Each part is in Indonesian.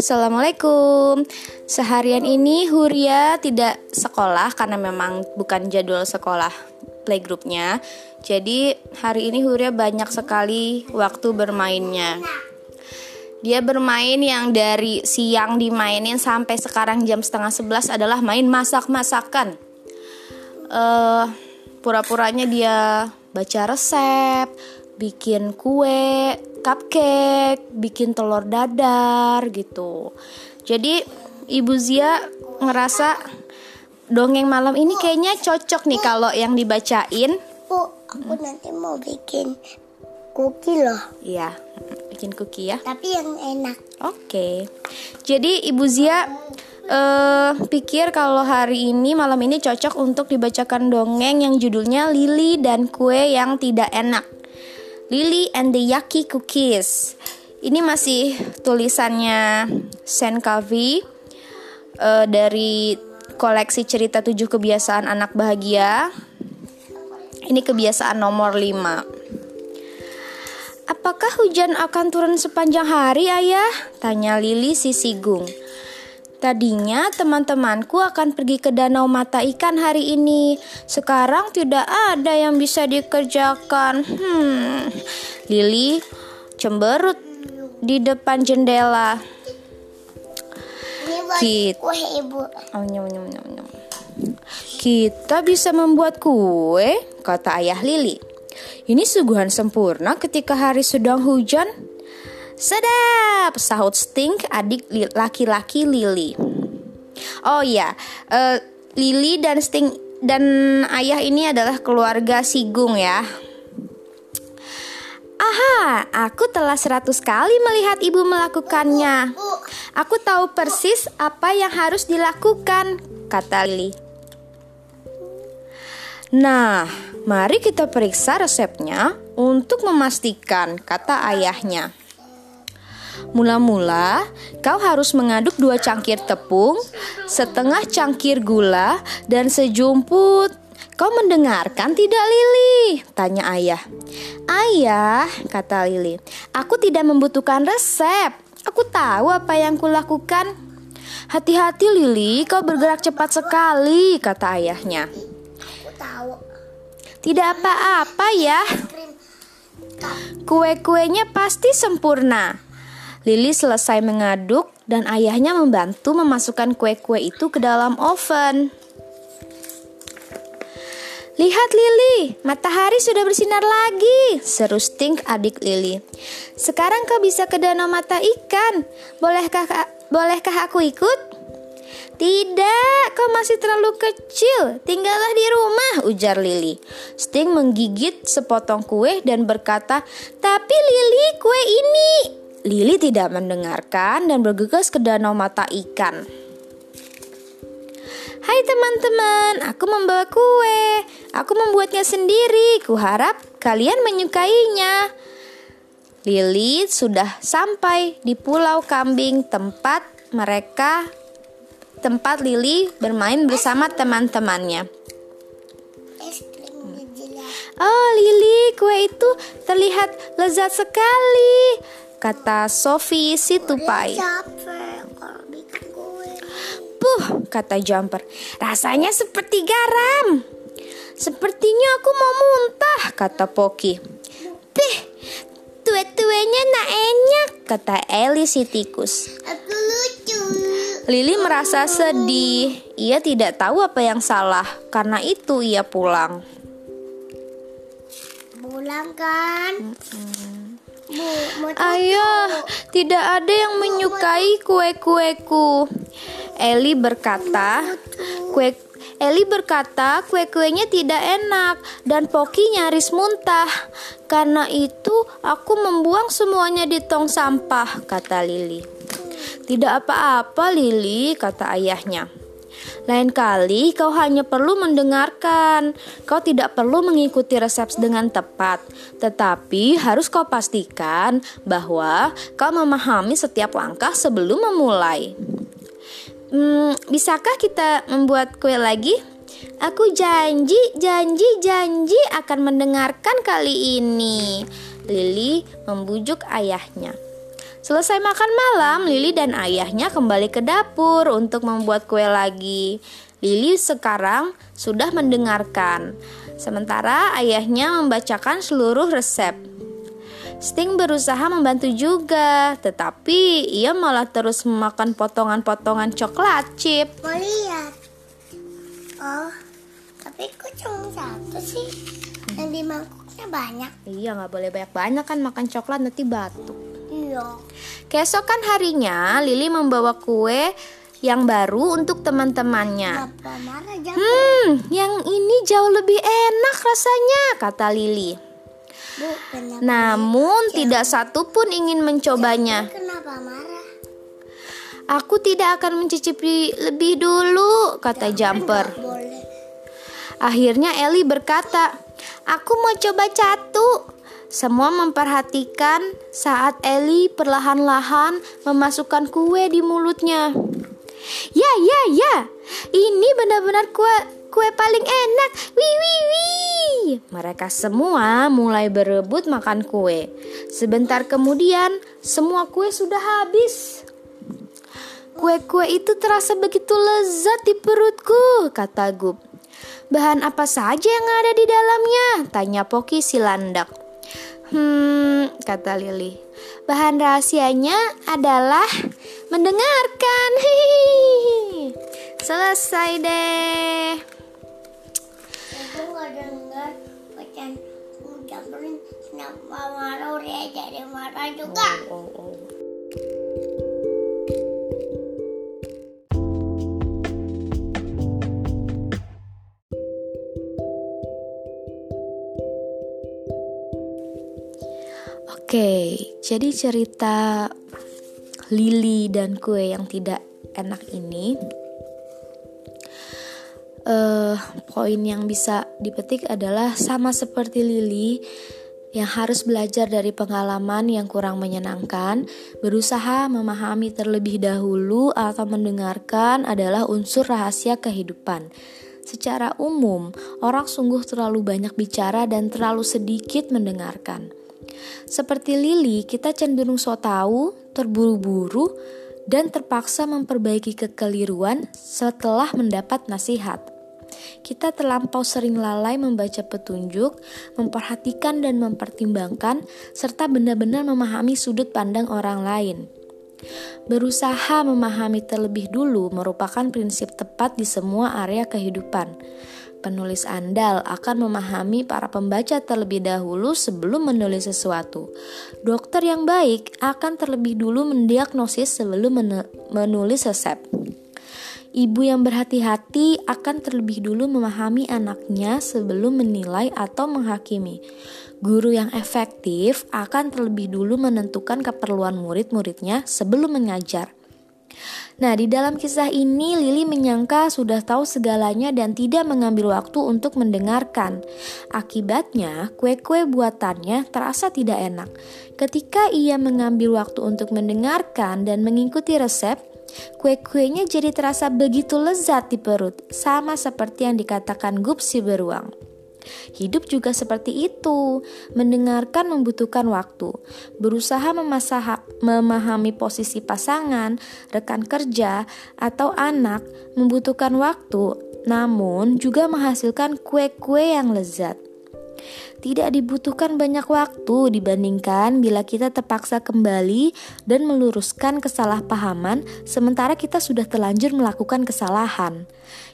Assalamualaikum. Seharian ini Huria tidak sekolah karena memang bukan jadwal sekolah playgroupnya. Jadi hari ini Huria banyak sekali waktu bermainnya. Dia bermain yang dari siang dimainin sampai sekarang jam setengah sebelas adalah main masak-masakan. Uh, pura-puranya dia baca resep, bikin kue, cupcake, bikin telur dadar gitu. Jadi Ibu Zia ngerasa dongeng malam ini kayaknya cocok nih kalau yang dibacain. Bu, aku nanti mau bikin cookie loh. Iya, bikin cookie ya. Tapi yang enak. Oke. Jadi Ibu Zia uh, pikir kalau hari ini malam ini cocok untuk dibacakan dongeng yang judulnya Lili dan kue yang tidak enak. Lily and the Yaki Cookies. Ini masih tulisannya Sen Kavi uh, dari koleksi cerita tujuh kebiasaan anak bahagia. Ini kebiasaan nomor 5. Apakah hujan akan turun sepanjang hari, Ayah? Tanya Lily si Sigung. Tadinya teman-temanku akan pergi ke danau mata ikan hari ini. Sekarang tidak ada yang bisa dikerjakan. Hmm. Lili cemberut di depan jendela. Kita. Oh. Kita bisa membuat kue, kata ayah Lili. Ini suguhan sempurna ketika hari sedang hujan. Sedap, sahut Stink adik laki-laki Lily. Oh iya, uh, Lily dan Stink dan ayah ini adalah keluarga Sigung ya. Aha, aku telah seratus kali melihat ibu melakukannya. Aku tahu persis apa yang harus dilakukan, kata Lily. Nah, mari kita periksa resepnya untuk memastikan, kata ayahnya. Mula-mula, kau harus mengaduk dua cangkir tepung, setengah cangkir gula, dan sejumput. Kau mendengarkan tidak, Lili? Tanya ayah. Ayah, kata Lili, aku tidak membutuhkan resep. Aku tahu apa yang kulakukan. Hati-hati, Lili, kau bergerak cepat sekali, kata ayahnya. Aku tahu. Tidak apa-apa ya. Kue-kuenya pasti sempurna. Lili selesai mengaduk dan ayahnya membantu memasukkan kue-kue itu ke dalam oven. Lihat Lili, matahari sudah bersinar lagi, seru Stink adik Lili. Sekarang kau bisa ke danau mata ikan. Bolehkah bolehkah aku ikut? Tidak, kau masih terlalu kecil. Tinggallah di rumah, ujar Lili. Sting menggigit sepotong kue dan berkata, "Tapi Lili, kue ini Lili tidak mendengarkan dan bergegas ke danau mata ikan. Hai teman-teman, aku membawa kue. Aku membuatnya sendiri. Kuharap kalian menyukainya. Lili sudah sampai di Pulau Kambing tempat mereka tempat Lili bermain bersama teman-temannya. Oh, Lili, kue itu terlihat lezat sekali kata Sofi si tupai. Puh, kata Jumper, rasanya seperti garam. Sepertinya aku mau muntah, kata Poki. Teh, tue-tuenya nak enak, kata Eli si tikus. Aku lucu. Lili merasa sedih. Ia tidak tahu apa yang salah, karena itu ia pulang. Pulang kan? Mm -mm. Ayah, tidak ada yang menyukai kue-kueku. Eli berkata, kue Eli berkata kue-kuenya tidak enak dan Poki nyaris muntah. Karena itu aku membuang semuanya di tong sampah, kata Lili. Tidak apa-apa Lili, kata ayahnya. Lain kali kau hanya perlu mendengarkan. Kau tidak perlu mengikuti resep dengan tepat, tetapi harus kau pastikan bahwa kau memahami setiap langkah sebelum memulai. Hmm, bisakah kita membuat kue lagi? Aku janji, janji, janji akan mendengarkan kali ini. Lili membujuk ayahnya. Selesai makan malam, Lili dan ayahnya kembali ke dapur untuk membuat kue lagi. Lili sekarang sudah mendengarkan, sementara ayahnya membacakan seluruh resep. Sting berusaha membantu juga, tetapi ia malah terus memakan potongan-potongan coklat chip. Mau lihat? Oh, tapi kok cuma satu sih? Yang di mangkuknya banyak. Iya, nggak boleh banyak-banyak kan makan coklat nanti batuk. Iya. Keesokan harinya, Lili membawa kue yang baru untuk teman-temannya. Hmm, yang ini jauh lebih enak rasanya, kata Lili. Bu, kenapa? Namun tidak satu pun ingin mencobanya. Kenapa marah? Aku tidak akan mencicipi lebih dulu, kata Jumper. Akhirnya Ellie berkata, "Aku mau coba catu." Semua memperhatikan saat Ellie perlahan-lahan memasukkan kue di mulutnya. Ya, ya, ya. Ini benar-benar kue kue paling enak. Wih, wih, wih. Mereka semua mulai berebut makan kue. Sebentar kemudian, semua kue sudah habis. Kue-kue itu terasa begitu lezat di perutku, kata Gub. Bahan apa saja yang ada di dalamnya? Tanya Poki si landak. Hmm, kata Lili. Bahan rahasianya adalah mendengarkan. Hihihi. Selesai deh. Aku nggak dengar bacaan ucapan kenapa marah udah jadi marah juga. Oh, oh. Oke, jadi cerita Lili dan kue yang tidak enak ini eh poin yang bisa dipetik adalah sama seperti Lili yang harus belajar dari pengalaman yang kurang menyenangkan, berusaha memahami terlebih dahulu atau mendengarkan adalah unsur rahasia kehidupan. Secara umum, orang sungguh terlalu banyak bicara dan terlalu sedikit mendengarkan. Seperti Lili, kita cenderung so tahu, terburu-buru, dan terpaksa memperbaiki kekeliruan setelah mendapat nasihat. Kita terlampau sering lalai membaca petunjuk, memperhatikan dan mempertimbangkan, serta benar-benar memahami sudut pandang orang lain. Berusaha memahami terlebih dulu merupakan prinsip tepat di semua area kehidupan. Penulis andal akan memahami para pembaca terlebih dahulu sebelum menulis sesuatu. Dokter yang baik akan terlebih dulu mendiagnosis sebelum menulis resep. Ibu yang berhati-hati akan terlebih dulu memahami anaknya sebelum menilai atau menghakimi. Guru yang efektif akan terlebih dulu menentukan keperluan murid-muridnya sebelum mengajar. Nah, di dalam kisah ini Lili menyangka sudah tahu segalanya dan tidak mengambil waktu untuk mendengarkan. Akibatnya, kue-kue buatannya terasa tidak enak. Ketika ia mengambil waktu untuk mendengarkan dan mengikuti resep, kue-kuenya jadi terasa begitu lezat di perut, sama seperti yang dikatakan Gup si beruang. Hidup juga seperti itu, mendengarkan membutuhkan waktu, berusaha memasaha, memahami posisi pasangan, rekan kerja, atau anak membutuhkan waktu, namun juga menghasilkan kue-kue yang lezat. Tidak dibutuhkan banyak waktu dibandingkan bila kita terpaksa kembali dan meluruskan kesalahpahaman, sementara kita sudah terlanjur melakukan kesalahan.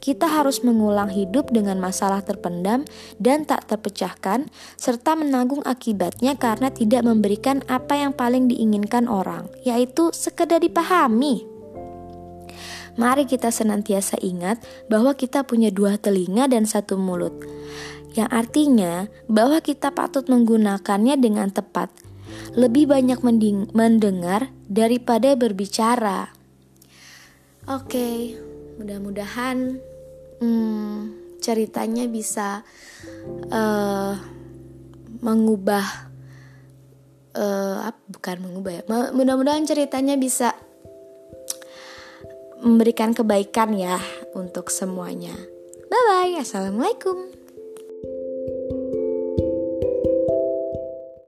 Kita harus mengulang hidup dengan masalah terpendam dan tak terpecahkan, serta menanggung akibatnya karena tidak memberikan apa yang paling diinginkan orang, yaitu sekedar dipahami. Mari kita senantiasa ingat bahwa kita punya dua telinga dan satu mulut yang artinya bahwa kita patut menggunakannya dengan tepat. Lebih banyak mendengar daripada berbicara. Oke, mudah-mudahan hmm, ceritanya bisa uh, mengubah, uh, bukan mengubah ya. Mudah-mudahan ceritanya bisa memberikan kebaikan ya untuk semuanya. Bye bye, assalamualaikum.